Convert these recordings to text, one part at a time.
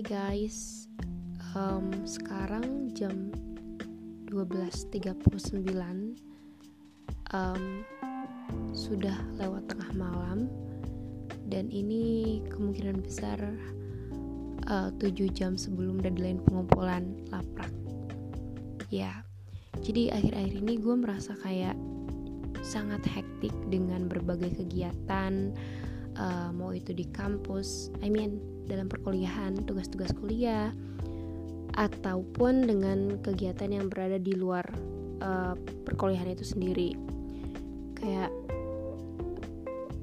Hai guys, um, sekarang jam 12.39 um, Sudah lewat tengah malam Dan ini kemungkinan besar uh, 7 jam sebelum deadline pengumpulan laprak Ya, jadi akhir-akhir ini gue merasa kayak sangat hektik dengan berbagai kegiatan uh, Mau itu di kampus, I mean dalam perkuliahan, tugas-tugas kuliah, ataupun dengan kegiatan yang berada di luar uh, perkuliahan itu sendiri. Kayak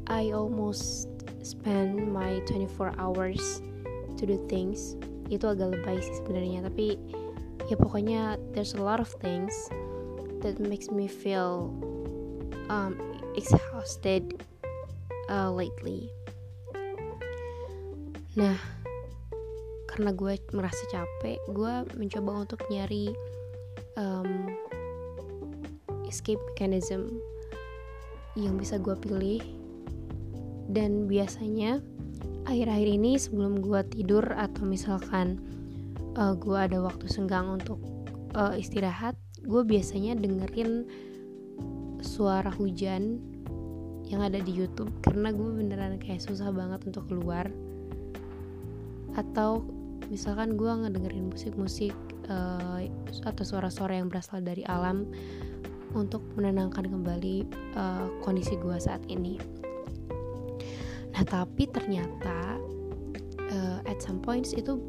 I almost spend my 24 hours to do things. Itu agak lebay sih sebenarnya, tapi ya pokoknya there's a lot of things that makes me feel um, exhausted uh, lately. Nah, karena gue merasa capek, gue mencoba untuk nyari um, escape mechanism yang bisa gue pilih. Dan biasanya akhir-akhir ini sebelum gue tidur atau misalkan uh, gue ada waktu senggang untuk uh, istirahat, gue biasanya dengerin suara hujan yang ada di YouTube karena gue beneran kayak susah banget untuk keluar atau misalkan gue ngedengerin musik-musik uh, atau suara-suara yang berasal dari alam untuk menenangkan kembali uh, kondisi gue saat ini. Nah tapi ternyata uh, at some points itu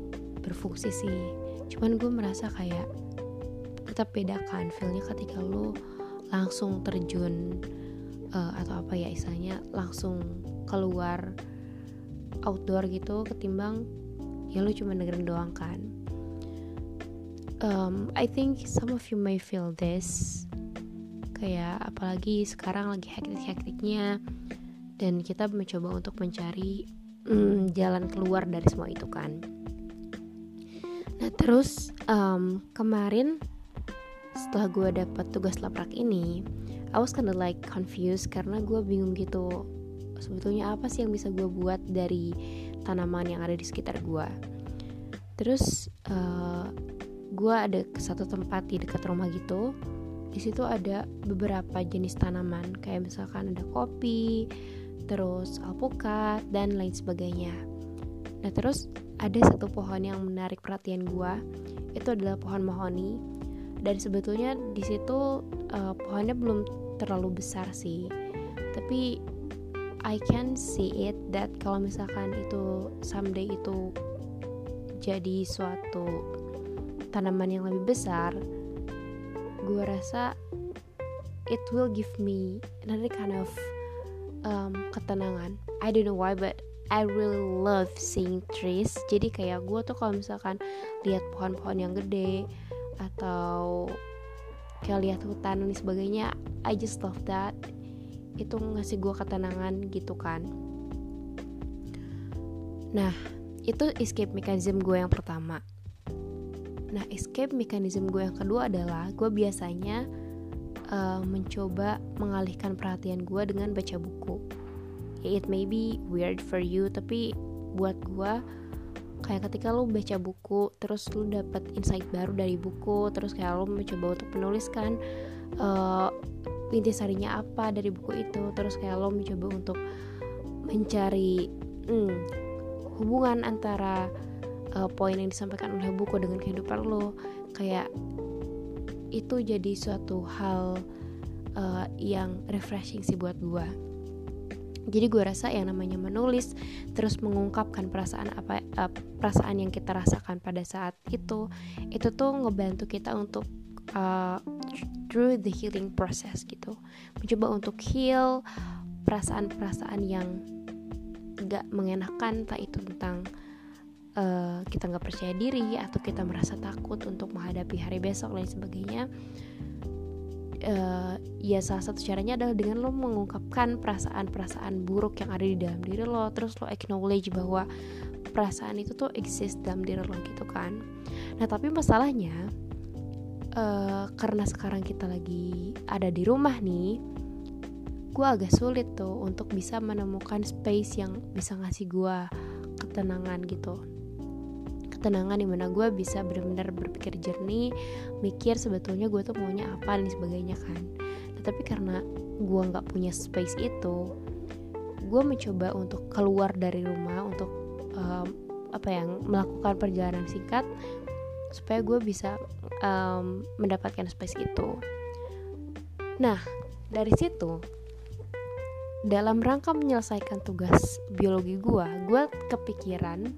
berfungsi sih. Cuman gue merasa kayak tetap bedakan feelnya ketika lo langsung terjun uh, atau apa ya istilahnya langsung keluar outdoor gitu ketimbang ya lu cuma dengerin doang kan. Um, I think some of you may feel this kayak apalagi sekarang lagi hektik-hektiknya dan kita mencoba untuk mencari mm, jalan keluar dari semua itu kan. Nah terus um, kemarin setelah gue dapat tugas laprak ini I was kinda like confused karena gue bingung gitu sebetulnya apa sih yang bisa gue buat dari tanaman yang ada di sekitar gue terus uh, eh, gue ada ke satu tempat di dekat rumah gitu di situ ada beberapa jenis tanaman kayak misalkan ada kopi terus alpukat dan lain sebagainya. Nah terus ada satu pohon yang menarik perhatian gue itu adalah pohon mahoni dan sebetulnya di situ uh, pohonnya belum terlalu besar sih. Tapi I can see it that kalau misalkan itu someday itu jadi suatu tanaman yang lebih besar gue rasa it will give me another kind of um, ketenangan. I don't know why but I really love seeing trees. Jadi kayak gue tuh kalau misalkan lihat pohon-pohon yang gede atau kayak lihat hutan dan sebagainya I just love that. Itu ngasih gue ketenangan gitu kan. Nah itu escape mechanism gue yang pertama. Nah escape mechanism gue yang kedua adalah gue biasanya uh, mencoba mengalihkan perhatian gue dengan baca buku. It may be weird for you tapi buat gue kayak ketika lo baca buku terus lo dapet insight baru dari buku terus kayak lo mencoba untuk menuliskan uh, intisarinya apa dari buku itu terus kayak lo mencoba untuk mencari hmm, hubungan antara uh, poin yang disampaikan oleh buku dengan kehidupan lo kayak itu jadi suatu hal uh, yang refreshing sih buat gue jadi gue rasa yang namanya menulis terus mengungkapkan perasaan apa uh, perasaan yang kita rasakan pada saat itu itu tuh ngebantu kita untuk uh, through the healing process gitu. Mencoba untuk heal perasaan-perasaan yang gak mengenakan tak itu tentang uh, kita nggak percaya diri atau kita merasa takut untuk menghadapi hari besok lain sebagainya uh, ya salah satu caranya adalah dengan lo mengungkapkan perasaan-perasaan buruk yang ada di dalam diri lo. Terus lo acknowledge bahwa perasaan itu tuh exist dalam diri lo gitu kan. Nah tapi masalahnya uh, karena sekarang kita lagi ada di rumah nih gue agak sulit tuh untuk bisa menemukan space yang bisa ngasih gue ketenangan gitu ketenangan di mana gue bisa benar-benar berpikir jernih mikir sebetulnya gue tuh maunya apa dan sebagainya kan. Tetapi karena gue nggak punya space itu gue mencoba untuk keluar dari rumah untuk um, apa yang melakukan perjalanan singkat supaya gue bisa um, mendapatkan space itu. Nah dari situ dalam rangka menyelesaikan tugas biologi gue gue kepikiran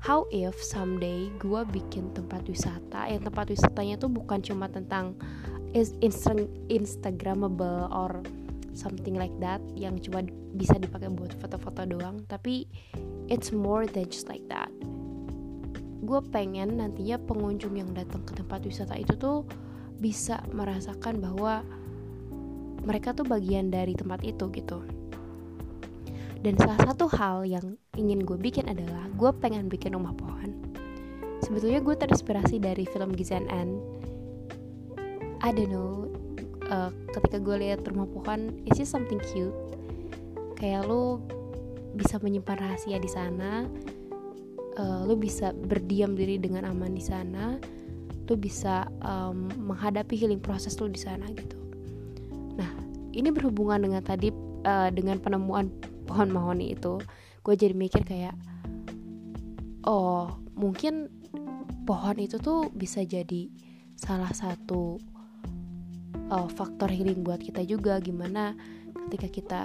how if someday gue bikin tempat wisata? Yang tempat wisatanya tuh bukan cuma tentang instagramable or something like that yang cuma bisa dipakai buat foto-foto doang tapi it's more than just like that. Gue pengen nantinya pengunjung yang datang ke tempat wisata itu tuh bisa merasakan bahwa mereka tuh bagian dari tempat itu gitu. Dan salah satu hal yang ingin gue bikin adalah gue pengen bikin rumah pohon. Sebetulnya gue terinspirasi dari film Gizan N. I don't know. Uh, ketika gue lihat rumah pohon, it's just something cute. Kayak lo bisa menyimpan rahasia di sana. Uh, lo bisa berdiam diri dengan aman di sana. Lo bisa um, menghadapi healing proses lo di sana gitu. Nah, ini berhubungan dengan tadi uh, dengan penemuan pohon mahoni itu gue jadi mikir kayak oh mungkin pohon itu tuh bisa jadi salah satu uh, faktor healing buat kita juga. Gimana ketika kita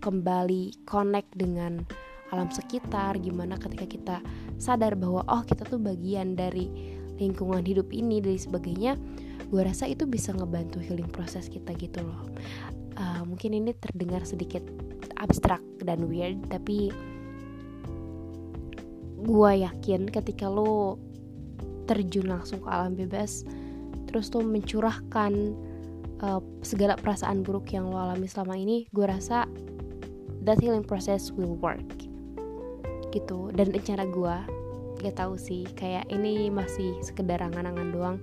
kembali connect dengan alam sekitar gimana ketika kita sadar bahwa oh kita tuh bagian dari lingkungan hidup ini dan sebagainya gue rasa itu bisa ngebantu healing proses kita gitu loh. Uh, mungkin ini terdengar sedikit abstrak dan weird tapi gue yakin ketika lo terjun langsung ke alam bebas terus tuh mencurahkan uh, segala perasaan buruk yang lo alami selama ini gue rasa that healing process will work. Gitu. Dan rencana gue gak tahu sih kayak ini masih sekedar angan-angan doang.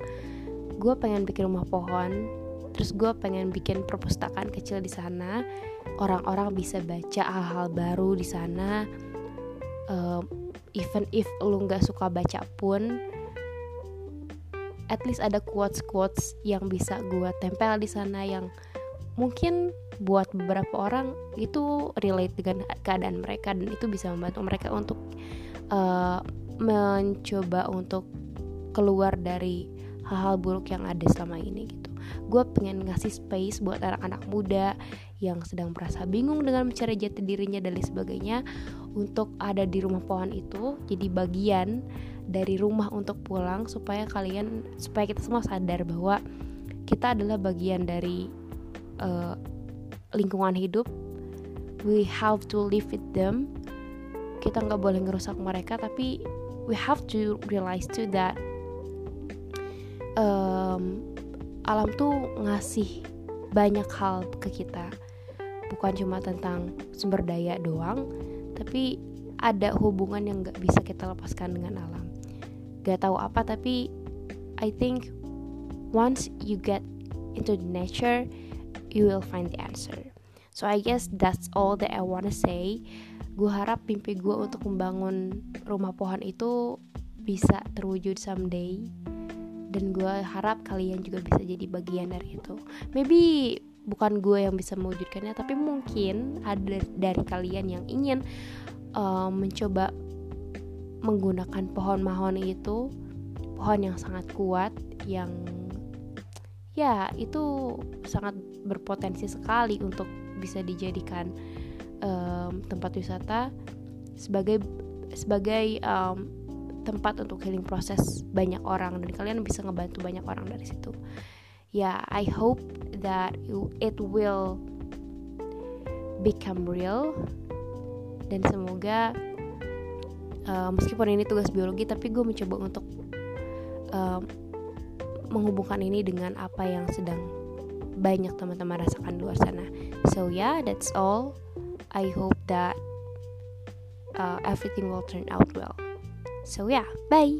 Gue pengen bikin rumah pohon terus gue pengen bikin perpustakaan kecil di sana. Orang-orang bisa baca hal-hal baru di sana. Uh, even if lu nggak suka baca pun at least ada quotes quotes yang bisa gue tempel di sana yang mungkin buat beberapa orang itu relate dengan keadaan mereka dan itu bisa membantu mereka untuk uh, mencoba untuk keluar dari hal-hal buruk yang ada selama ini gitu. Gue pengen ngasih space buat anak-anak muda yang sedang merasa bingung dengan mencari jati dirinya dan lain sebagainya untuk ada di rumah pohon itu jadi bagian dari rumah untuk pulang supaya kalian supaya kita semua sadar bahwa kita adalah bagian dari uh, lingkungan hidup. We have to live with them. Kita nggak boleh ngerusak mereka tapi we have to realize too that um, alam tuh ngasih banyak hal ke kita. Bukan cuma tentang sumber daya doang tapi ada hubungan yang gak bisa kita lepaskan dengan alam. Gak tahu apa tapi I think once you get into the nature you will find the answer. So I guess that's all that I wanna say. Gue harap mimpi gue untuk membangun rumah pohon itu bisa terwujud someday. Dan gue harap kalian juga bisa jadi bagian dari itu. Maybe bukan gue yang bisa mewujudkannya tapi mungkin ada dari kalian yang ingin uh, mencoba menggunakan pohon mahoni itu pohon yang sangat kuat yang ya itu sangat berpotensi sekali untuk bisa dijadikan um, tempat wisata sebagai sebagai um, tempat untuk healing proses banyak orang dan kalian bisa ngebantu banyak orang dari situ. Ya I hope that it will become real. Dan semoga uh, meskipun ini tugas biologi tapi gue mencoba untuk uh, menghubungkan ini dengan apa yang sedang banyak teman-teman rasakan di luar sana. So yeah that's all. I hope that uh, everything will turn out well. So yeah, bye.